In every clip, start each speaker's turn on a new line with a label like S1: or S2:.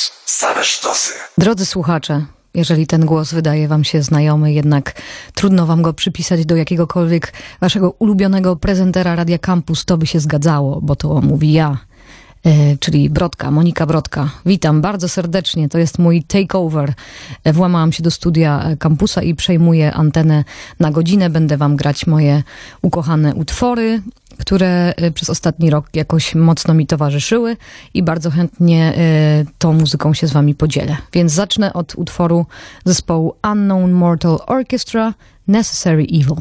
S1: plus same sztosy.
S2: Drodzy słuchacze, jeżeli ten głos wydaje wam się znajomy, jednak trudno wam go przypisać do jakiegokolwiek waszego ulubionego prezentera Radia Campus, to by się zgadzało, bo to mówi ja, e, czyli Brodka, Monika Brodka. Witam bardzo serdecznie, to jest mój takeover. E, włamałam się do studia e, kampusa i przejmuję antenę na godzinę. Będę wam grać moje ukochane utwory, które y, przez ostatni rok jakoś mocno mi towarzyszyły i bardzo chętnie y, tą muzyką się z wami podzielę. Więc zacznę od utworu zespołu Unknown Mortal Orchestra Necessary Evil.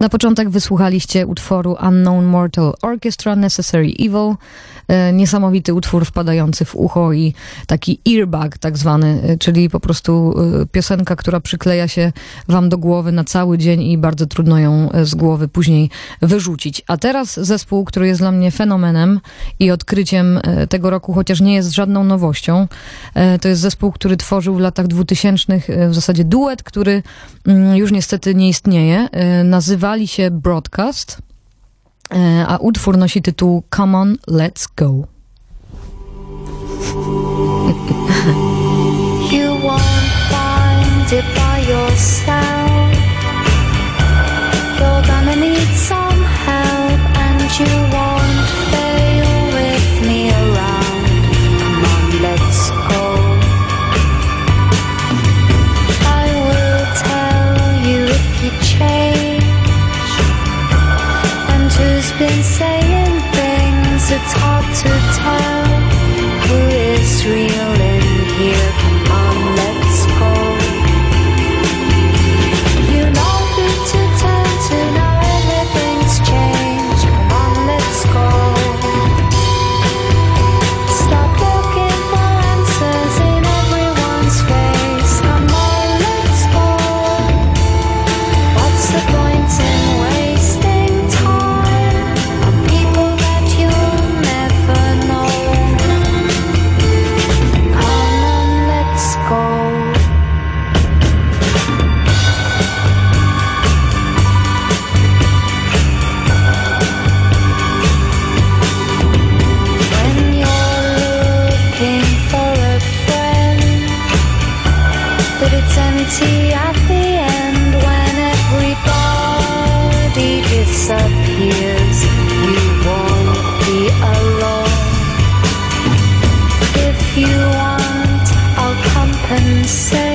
S3: Na początek wysłuchaliście utworu Unknown Mortal Orchestra Necessary Evil. E, niesamowity utwór wpadający w ucho i taki earbag tak zwany, e, czyli po prostu e, piosenka, która przykleja się wam do głowy na cały dzień i bardzo trudno ją z głowy później wyrzucić. A teraz zespół, który jest dla mnie fenomenem i odkryciem tego roku, chociaż nie jest żadną nowością. To jest zespół, który tworzył w latach 2000 w zasadzie duet, który mm, już niestety nie istnieje. Nazywali się Broadcast. E, a utwór nosi tytuł Come on, let's go. you won't find it by yourself. but it's empty at the end when everybody disappears. You won't be alone. If you want, I'll compensate.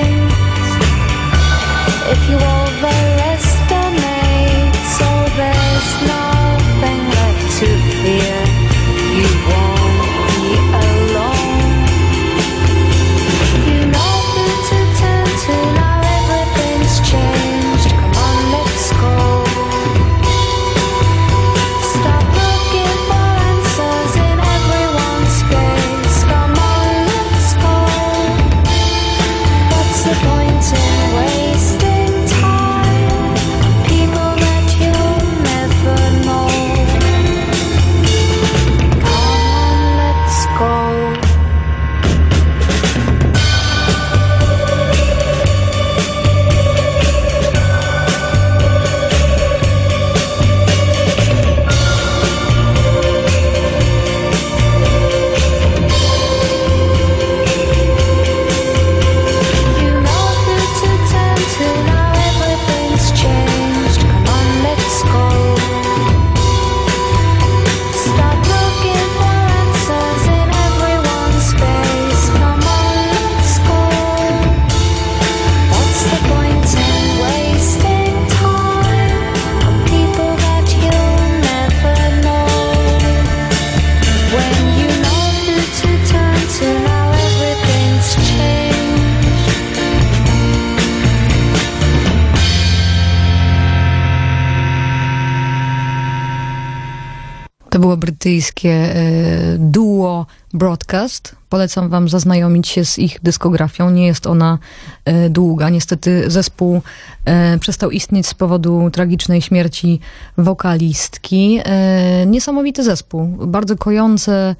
S3: Brytyjskie e, duo Broadcast. Polecam wam zaznajomić się z ich dyskografią. Nie jest ona e, długa. Niestety zespół e, przestał istnieć z powodu tragicznej śmierci wokalistki. Niesamowity zespół. Bardzo kojące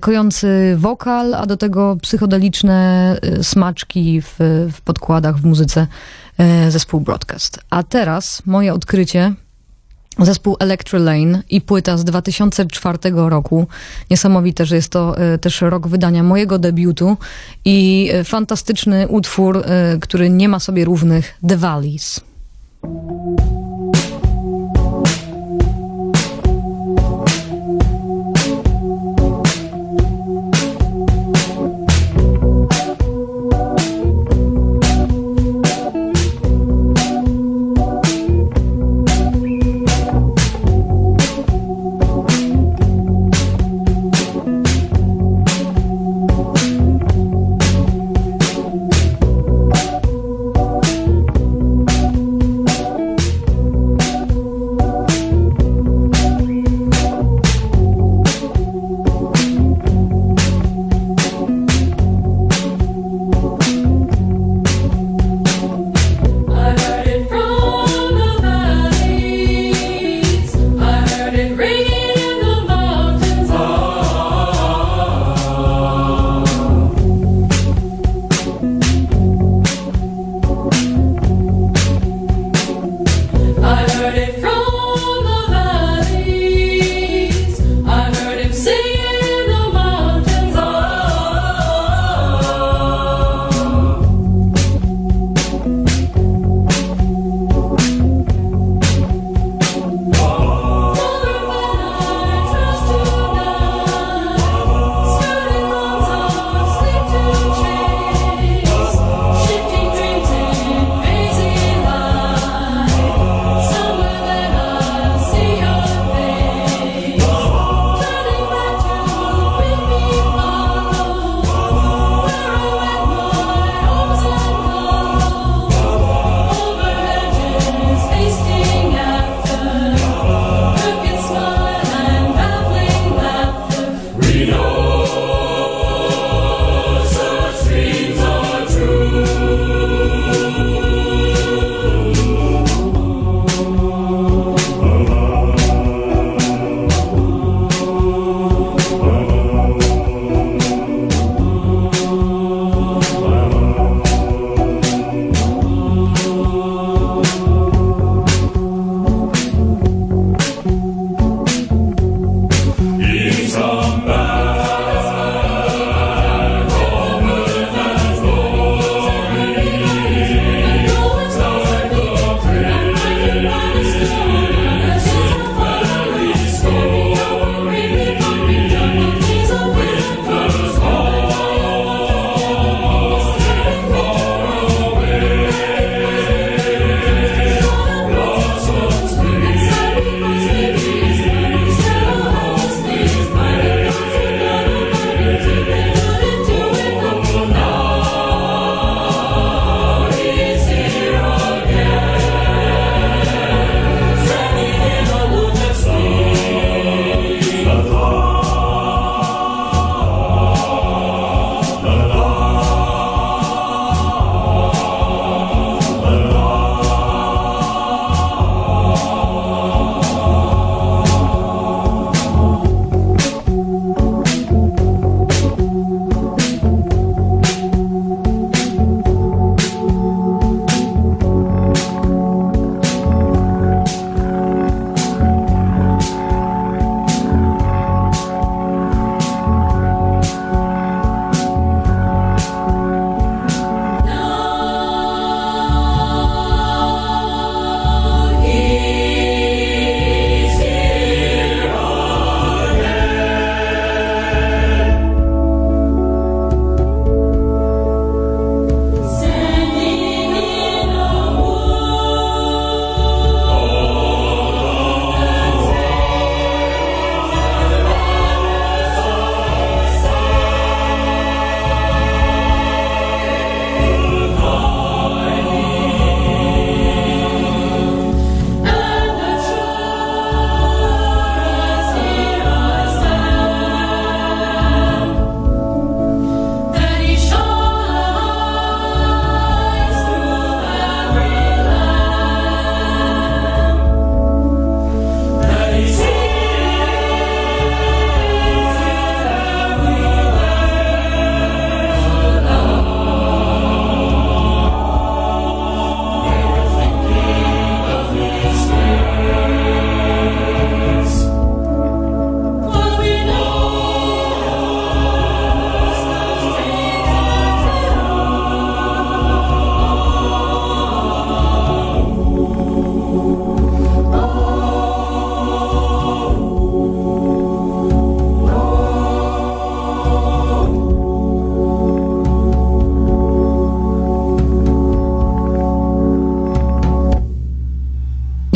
S3: kojący wokal, a do tego psychodeliczne smaczki w, w podkładach, w muzyce zespół Broadcast. A teraz moje odkrycie Zespół Electro Lane i płyta z 2004 roku. Niesamowite, że jest to e, też rok wydania mojego debiutu i e, fantastyczny utwór, e, który nie ma sobie równych, The Valleys.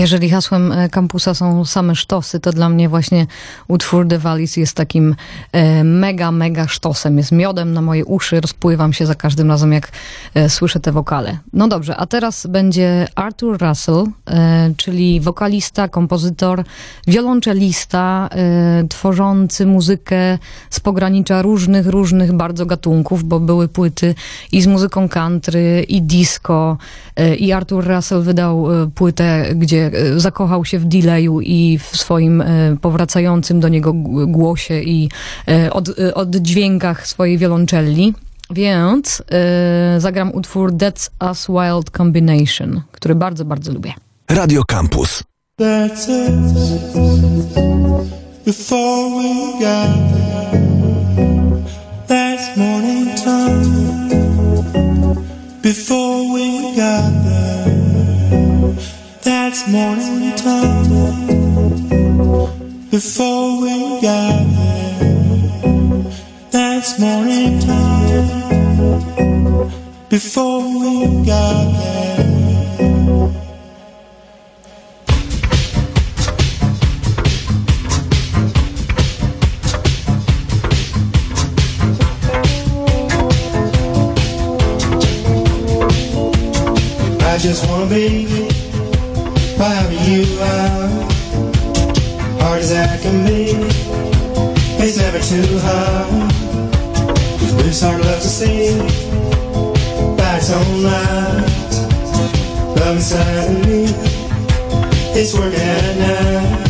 S4: Jeżeli hasłem e, kampusa są same sztosy, to dla mnie właśnie utwór The Valleys jest takim e, mega, mega sztosem. Jest miodem na moje uszy, rozpływam się za każdym razem, jak e, słyszę te wokale. No dobrze, a teraz będzie Arthur Russell, czyli wokalista, kompozytor, wiolonczelista, tworzący muzykę z pogranicza różnych, różnych bardzo gatunków, bo były płyty i z muzyką country, i disco, i Arthur Russell wydał płytę, gdzie zakochał się w delayu i w swoim e, powracającym do niego głosie i e, od, e, oddźwiękach swojej wioloncelli. Więc e, zagram utwór That's Us Wild Combination, który bardzo, bardzo lubię.
S5: Radio Campus.
S6: That's us before we got there. That's morning time before we got there. That's morning time before we got there. That's morning time before we got there. I just wanna be wherever you are. Hard as I can be, it's never too hard. This hard love to see by its own light. Love inside of me, it's working at night.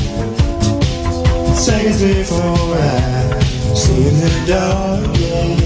S6: Seconds before I see in the dark, yeah.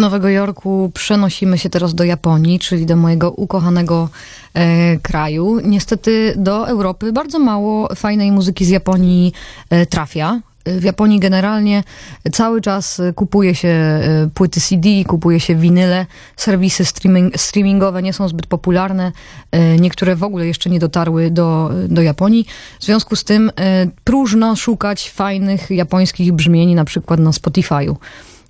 S4: Nowego Jorku przenosimy się teraz do Japonii, czyli do mojego ukochanego e, kraju. Niestety do Europy bardzo mało fajnej muzyki z Japonii e, trafia. W Japonii generalnie cały czas kupuje się e, płyty CD, kupuje się winyle. Serwisy streaming, streamingowe nie są zbyt popularne. E, Niektóre w ogóle jeszcze nie dotarły do, do Japonii. W związku z tym e, próżno szukać fajnych japońskich brzmień, na przykład na Spotify'u.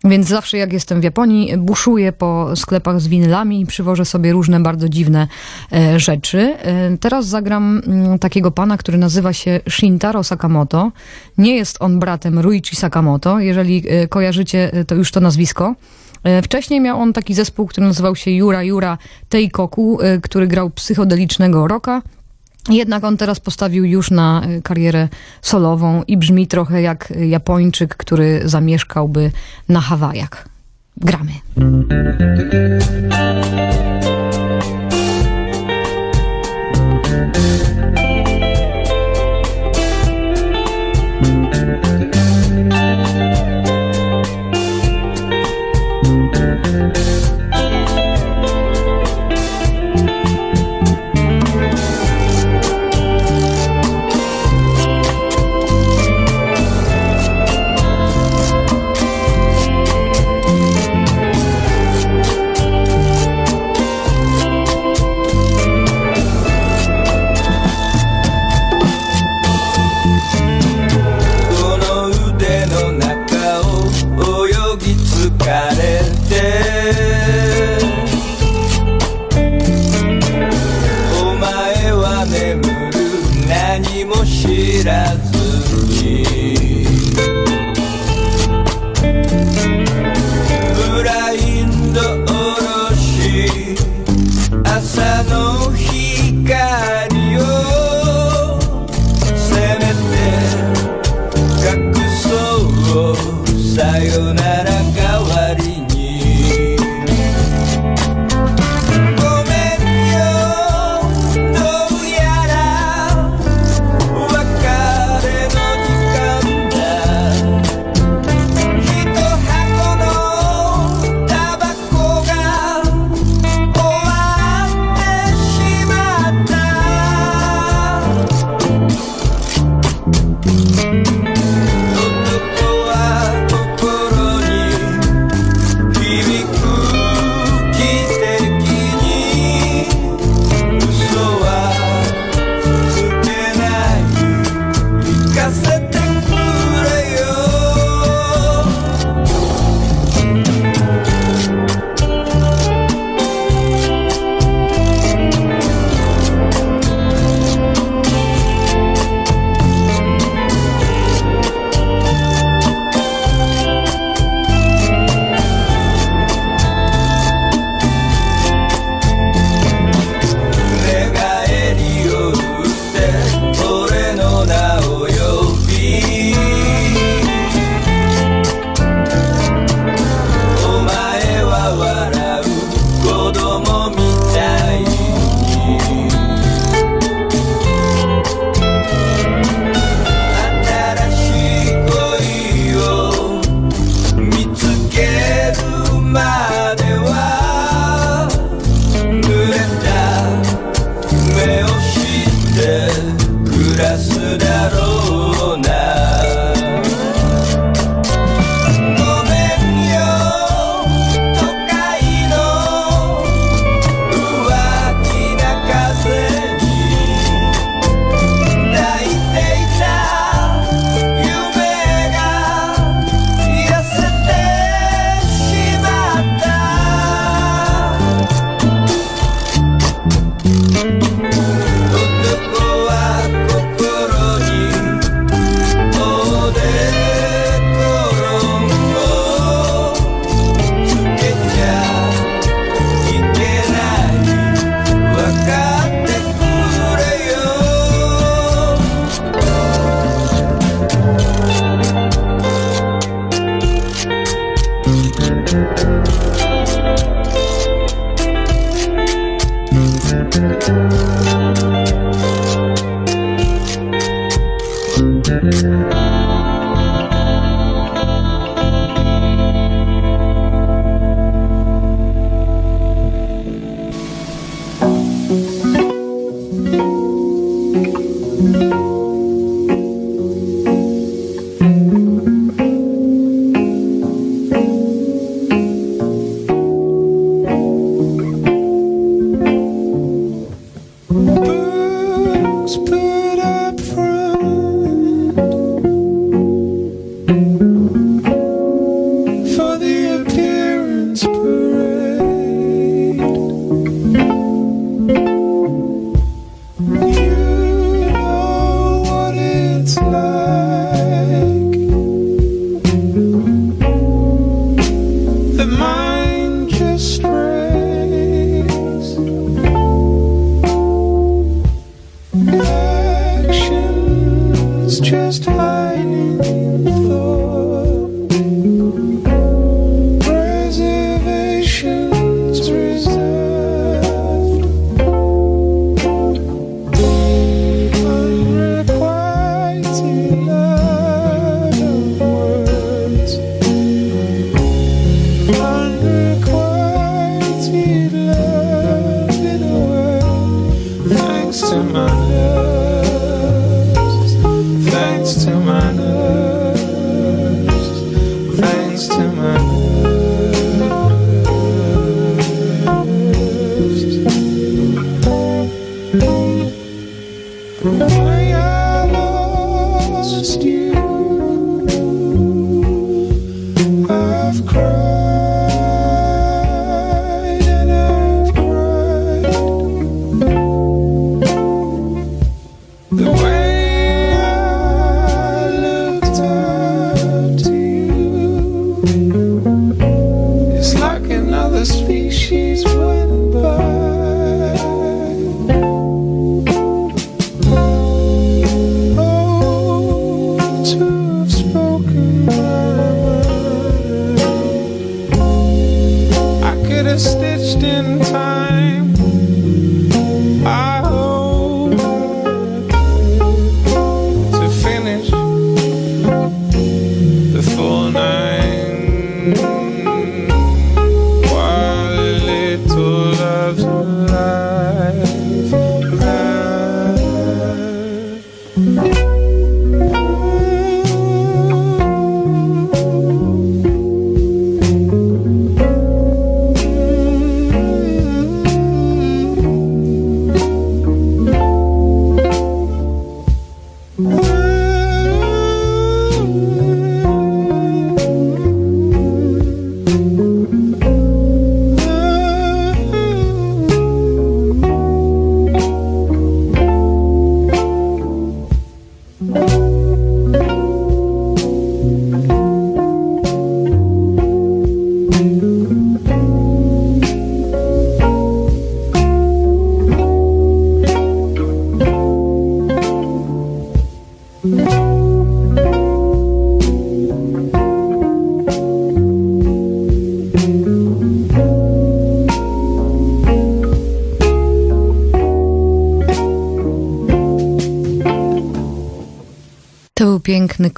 S4: Więc zawsze jak jestem w Japonii, buszuję po sklepach z winylami i przywożę sobie różne bardzo dziwne e, rzeczy. E, teraz zagram mm, takiego pana, który nazywa się Shintaro Sakamoto. Nie jest on bratem Ruichi Sakamoto. Jeżeli e, kojarzycie, to już to nazwisko. Wcześniej miał on taki zespół, który nazywał się Yura Yura Teikoku, który grał psychodelicznego rocka. Jednak on teraz postawił już na y, karierę solową i brzmi trochę jak Japończyk, który zamieszkałby na Hawajach. Gramy.
S5: 暮らすだろう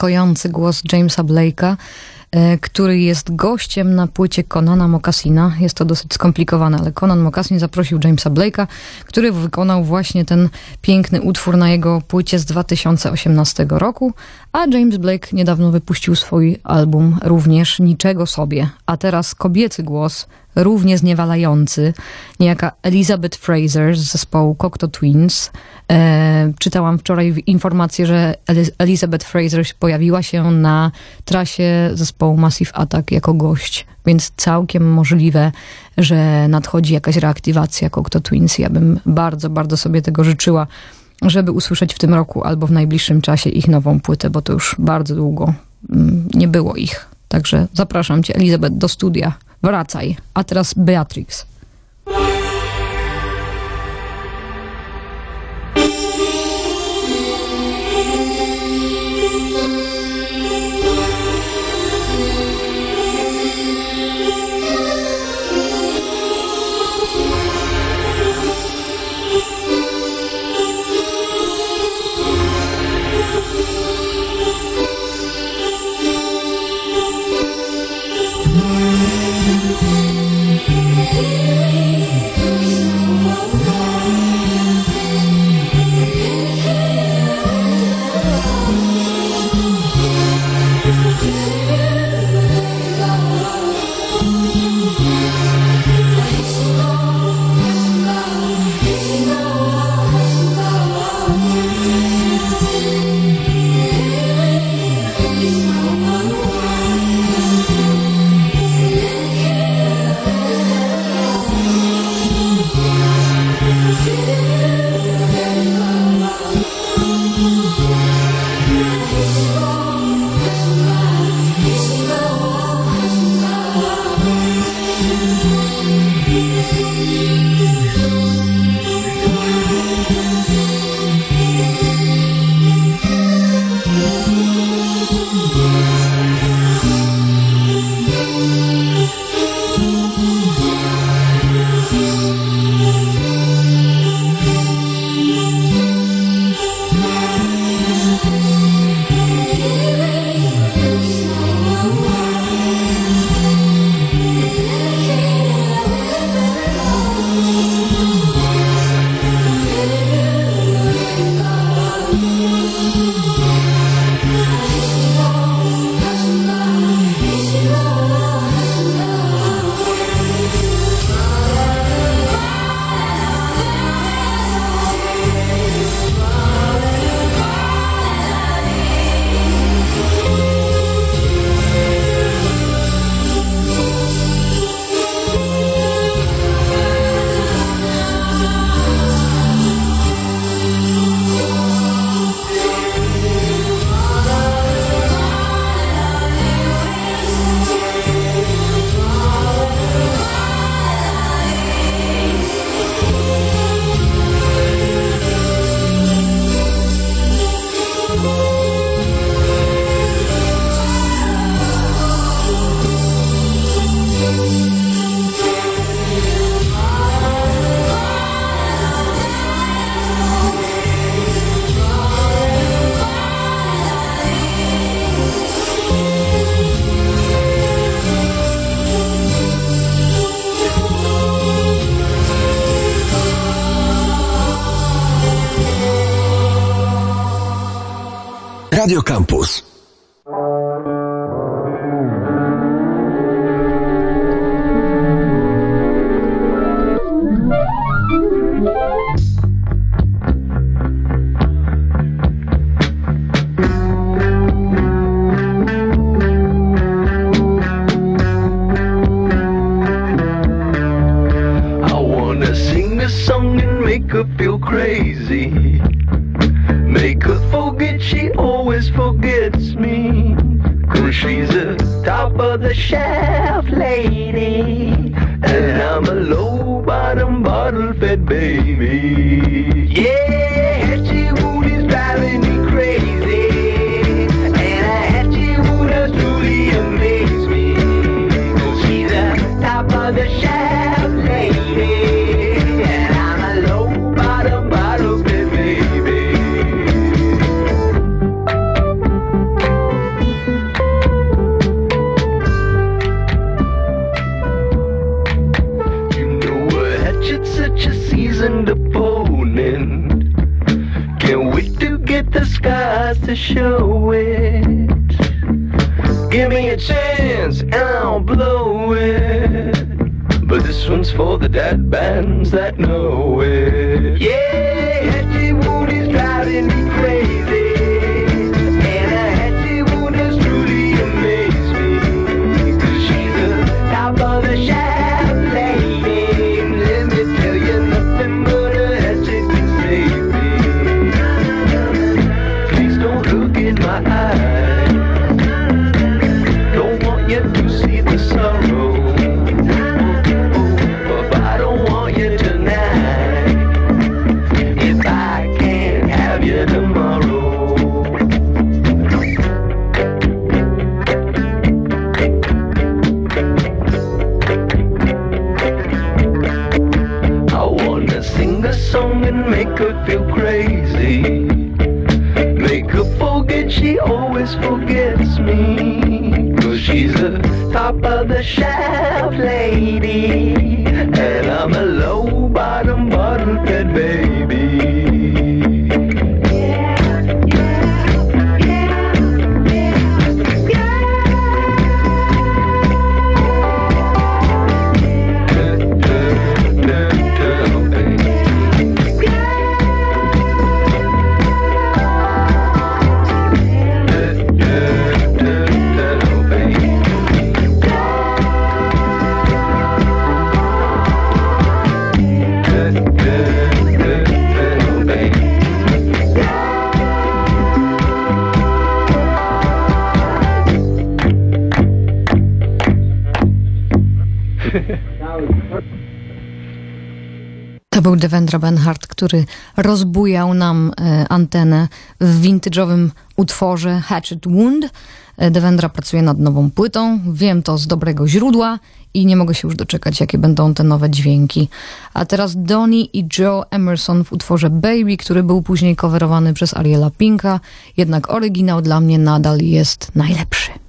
S6: To
S4: był piękny, kojący głos Jamesa Blake'a. e, który jest gościem na płycie Conana Mocassina. Jest to dosyć skomplikowane, ale Conan Mocassin zaprosił Jamesa Blake'a, który wykonał właśnie ten piękny utwór na jego płycie z 2018 roku, a James Blake niedawno wypuścił swój album również Niczego Sobie. A teraz kobiecy głos, równie zniewalający, niejaka Elizabeth Fraser z zespołu Cocteau Twins. E, czytałam wczoraj informację, że Eli- Elizabeth Fraser pojawiła się na trasie zespołu Massive Attack jako gość, więc całkiem możliwe, że nadchodzi jakaś reaktywacja Cocteau Twins. Ja bym bardzo, bardzo sobie tego życzyła, żeby usłyszeć w tym roku albo w najbliższym czasie ich nową płytę, bo to już bardzo długo mm, nie było ich. Także zapraszam cię, Elizabeth, do studia. Wracaj. A teraz Beatrix. Devendra Benhart, który rozbujał nam e, antenę w vintage'owym utworze Hatchet Wound. E, Devendra pracuje nad nową płytą, wiem to z dobrego źródła i nie mogę się już doczekać, jakie będą te nowe dźwięki. A teraz Donny i Joe Emerson w utworze Baby, który był później coverowany przez Ariela Pinka, jednak oryginał dla mnie nadal jest najlepszy.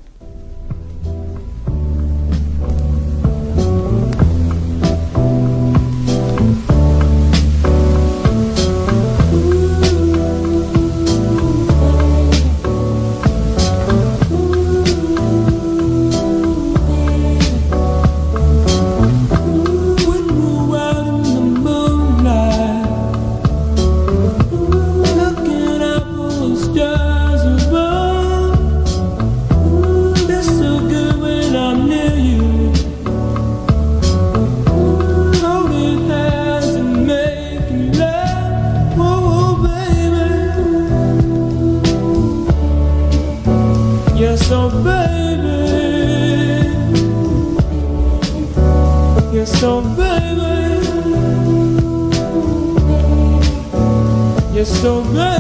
S7: so good.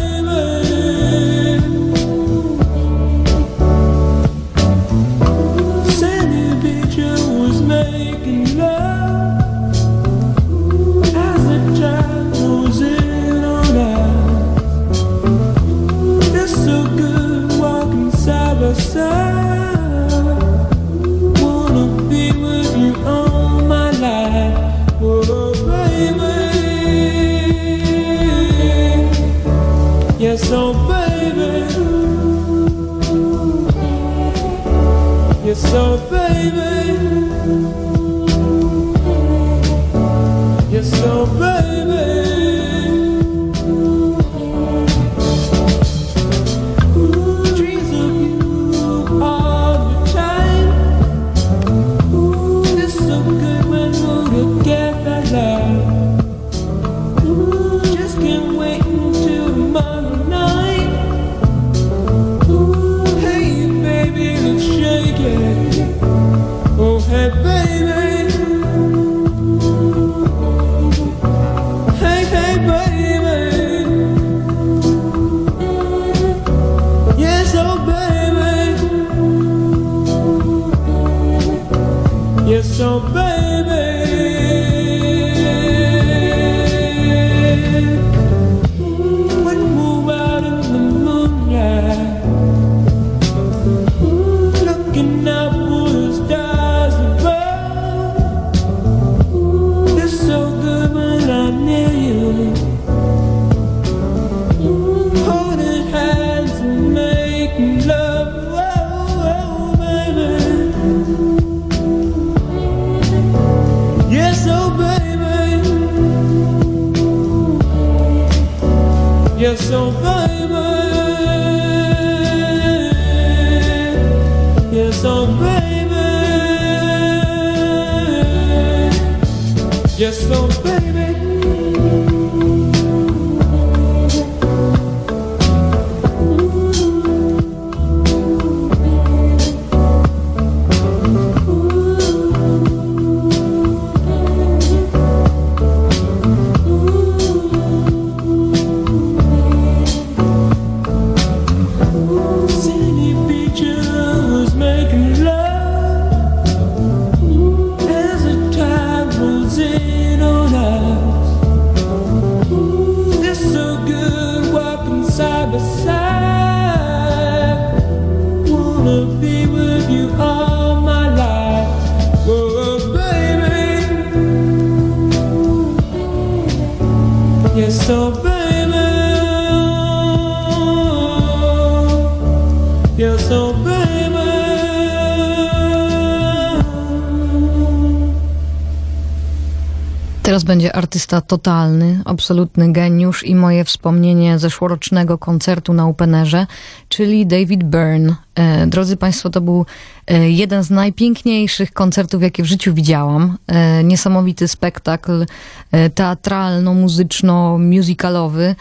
S4: artysta totalny, absolutny geniusz i moje wspomnienie zeszłorocznego koncertu na Openerze, czyli David Byrne. E, drodzy Państwo, to był E, jeden z najpiękniejszych koncertów, jakie w życiu widziałam. E, niesamowity spektakl e, teatralno-muzyczno-musicalowy.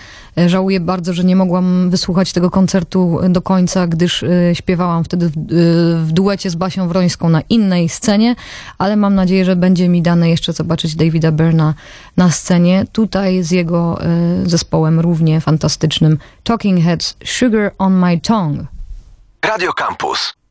S4: Żałuję bardzo, że nie mogłam wysłuchać tego koncertu do końca, gdyż śpiewałam wtedy w, w duecie z Basią Wrońską na innej scenie, ale mam nadzieję, że będzie mi dane jeszcze zobaczyć Davida Berna na scenie. Tutaj z jego zespołem równie fantastycznym Talking Heads Sugar on My Tongue.
S6: Radio Campus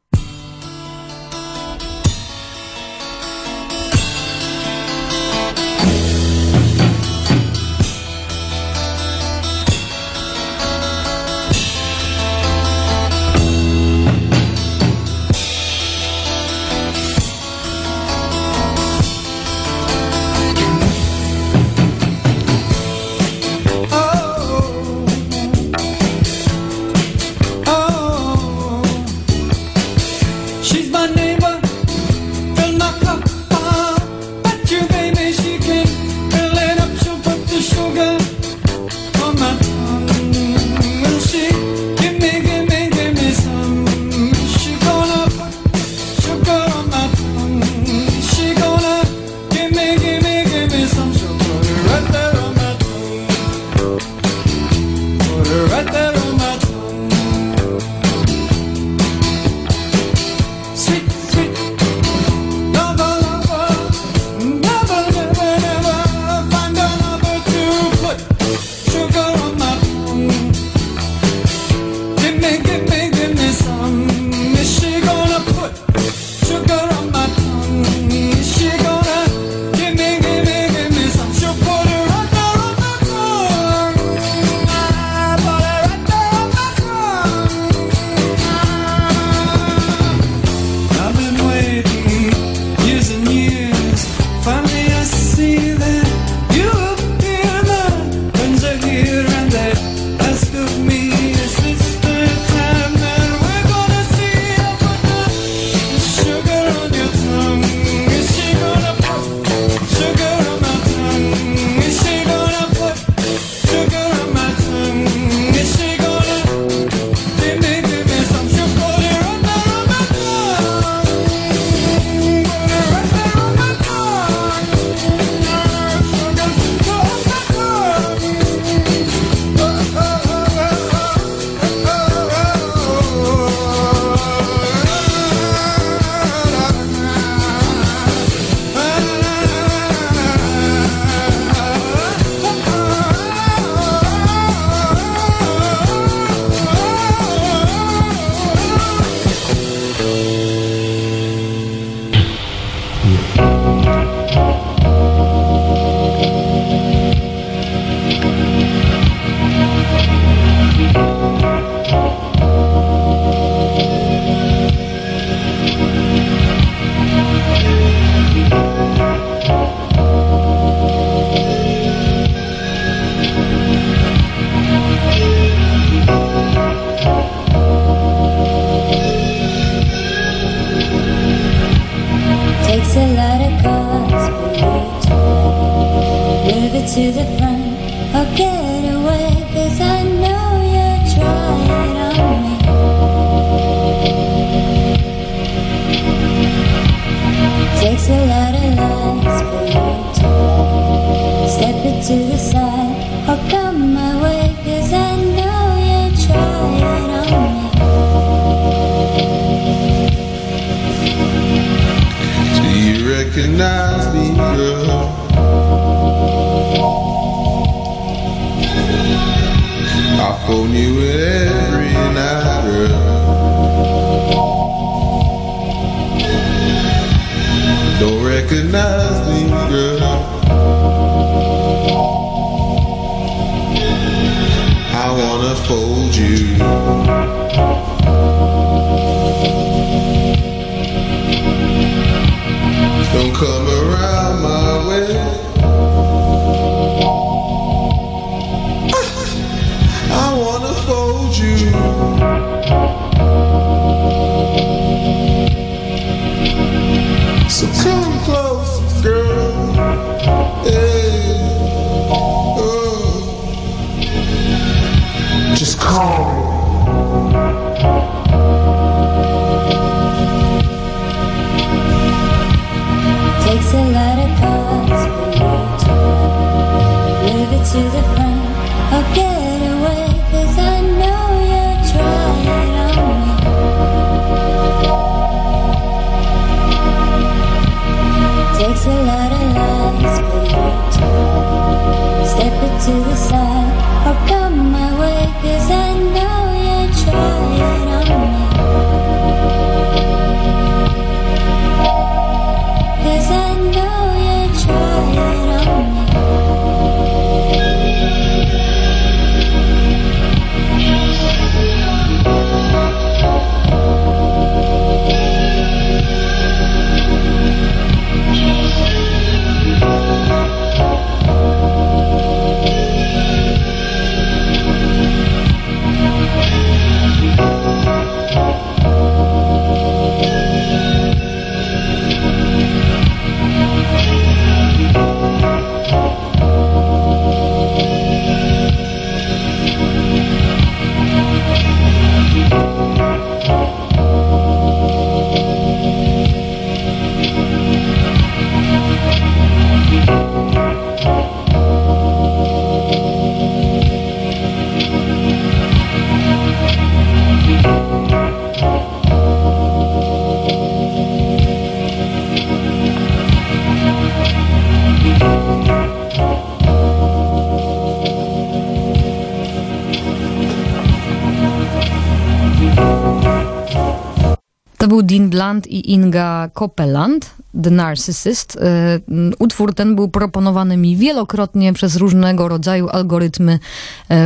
S4: był Dean Blunt i Inga Copeland, The Narcissist. E, m, Utwór ten był proponowany mi wielokrotnie przez różnego rodzaju algorytmy e,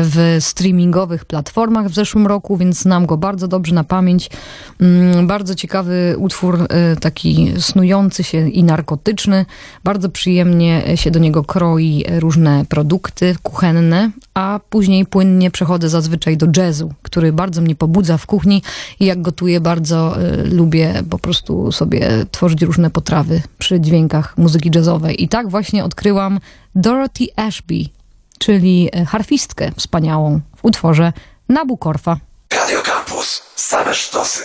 S4: w streamingowych platformach w zeszłym roku, więc znam go bardzo dobrze na pamięć. Mm, Bardzo ciekawy utwór, e, taki snujący się i narkotyczny. Bardzo przyjemnie się do niego kroi różne produkty kuchenne, a później płynnie przechodzę zazwyczaj do jazzu, który bardzo mnie pobudza w kuchni i jak gotuję bardzo y, lubię po prostu sobie tworzyć różne potrawy przy dźwiękach muzyki jazzowej. I tak właśnie odkryłam Dorothy Ashby, czyli e, harfistkę wspaniałą w utworze Nabukorfa.
S3: Radio Campus. Same sztosy.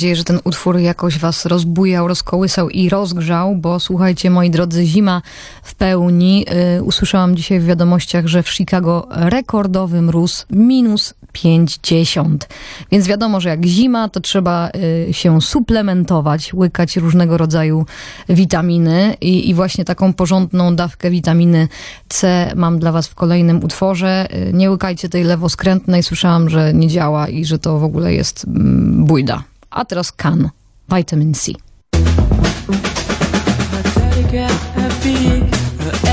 S4: Nadzieję, że ten utwór jakoś was rozbujał, rozkołysał i rozgrzał, bo słuchajcie, moi drodzy, zima w pełni. Y, usłyszałam dzisiaj w wiadomościach, że w Chicago rekordowy mróz minus 50. Więc wiadomo, że jak zima, to trzeba y, się suplementować, łykać różnego rodzaju witaminy i, i właśnie taką porządną dawkę witaminy C mam dla was w kolejnym utworze. Y, Nie łykajcie tej lewoskrętnej, słyszałam, że nie działa i że to w ogóle jest mm, bójda. A teraz kan, vitamin C.
S2: Telegraph, a big, a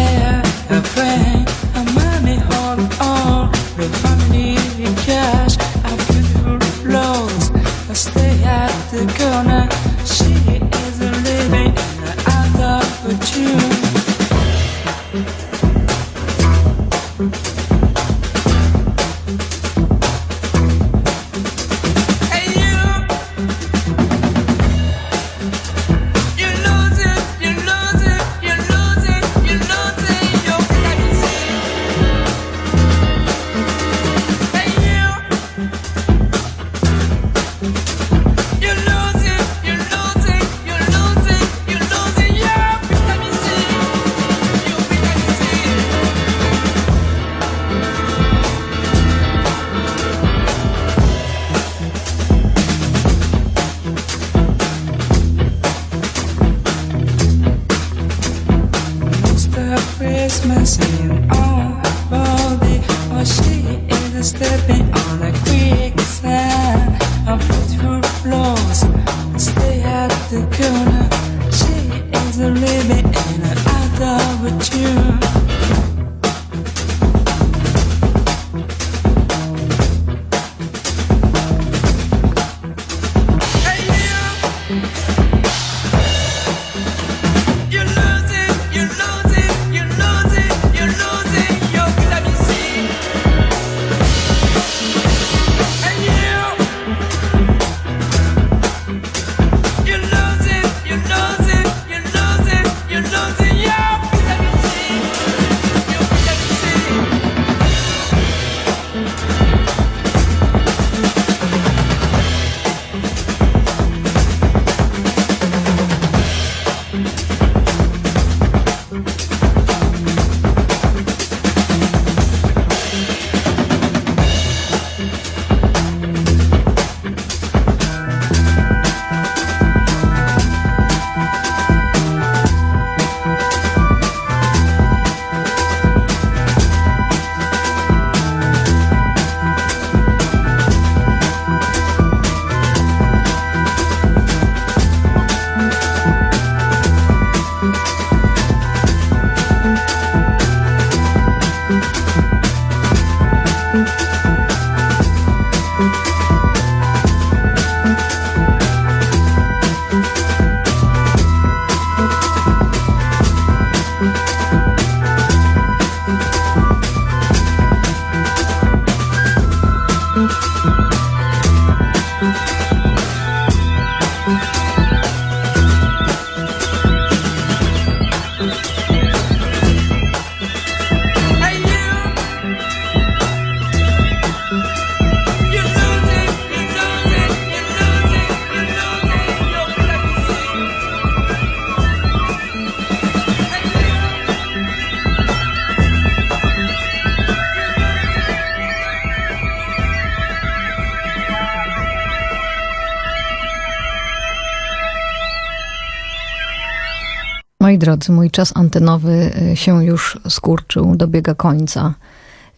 S4: drodzy, mój czas antenowy y, się już skurczył, dobiega końca,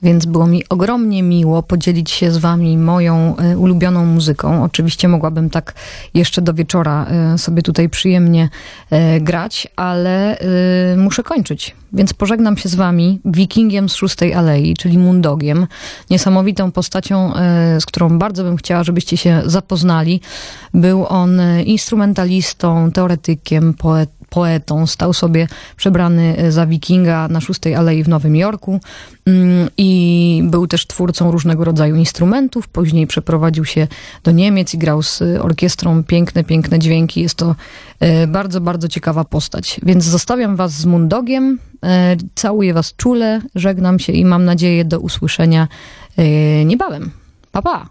S4: więc było mi ogromnie miło podzielić się z wami moją y, ulubioną muzyką. Oczywiście mogłabym tak jeszcze do wieczora y, sobie tutaj przyjemnie grać, ale muszę kończyć. Więc pożegnam się z wami wikingiem z szóstej alei, czyli Mundogiem, niesamowitą postacią, z którą bardzo bym chciała, żebyście się zapoznali. Był on instrumentalistą, teoretykiem, poetą, poetą, stał sobie przebrany e, za wikinga na szóstej alei w Nowym Jorku mm, i był też twórcą różnego rodzaju instrumentów. Później przeprowadził się do Niemiec i grał z e, orkiestrą piękne, piękne dźwięki. Jest to e, bardzo, bardzo ciekawa postać. Więc zostawiam was z Mundogiem. Całuję was czule, żegnam się i mam nadzieję do usłyszenia niebawem. Pa, pa!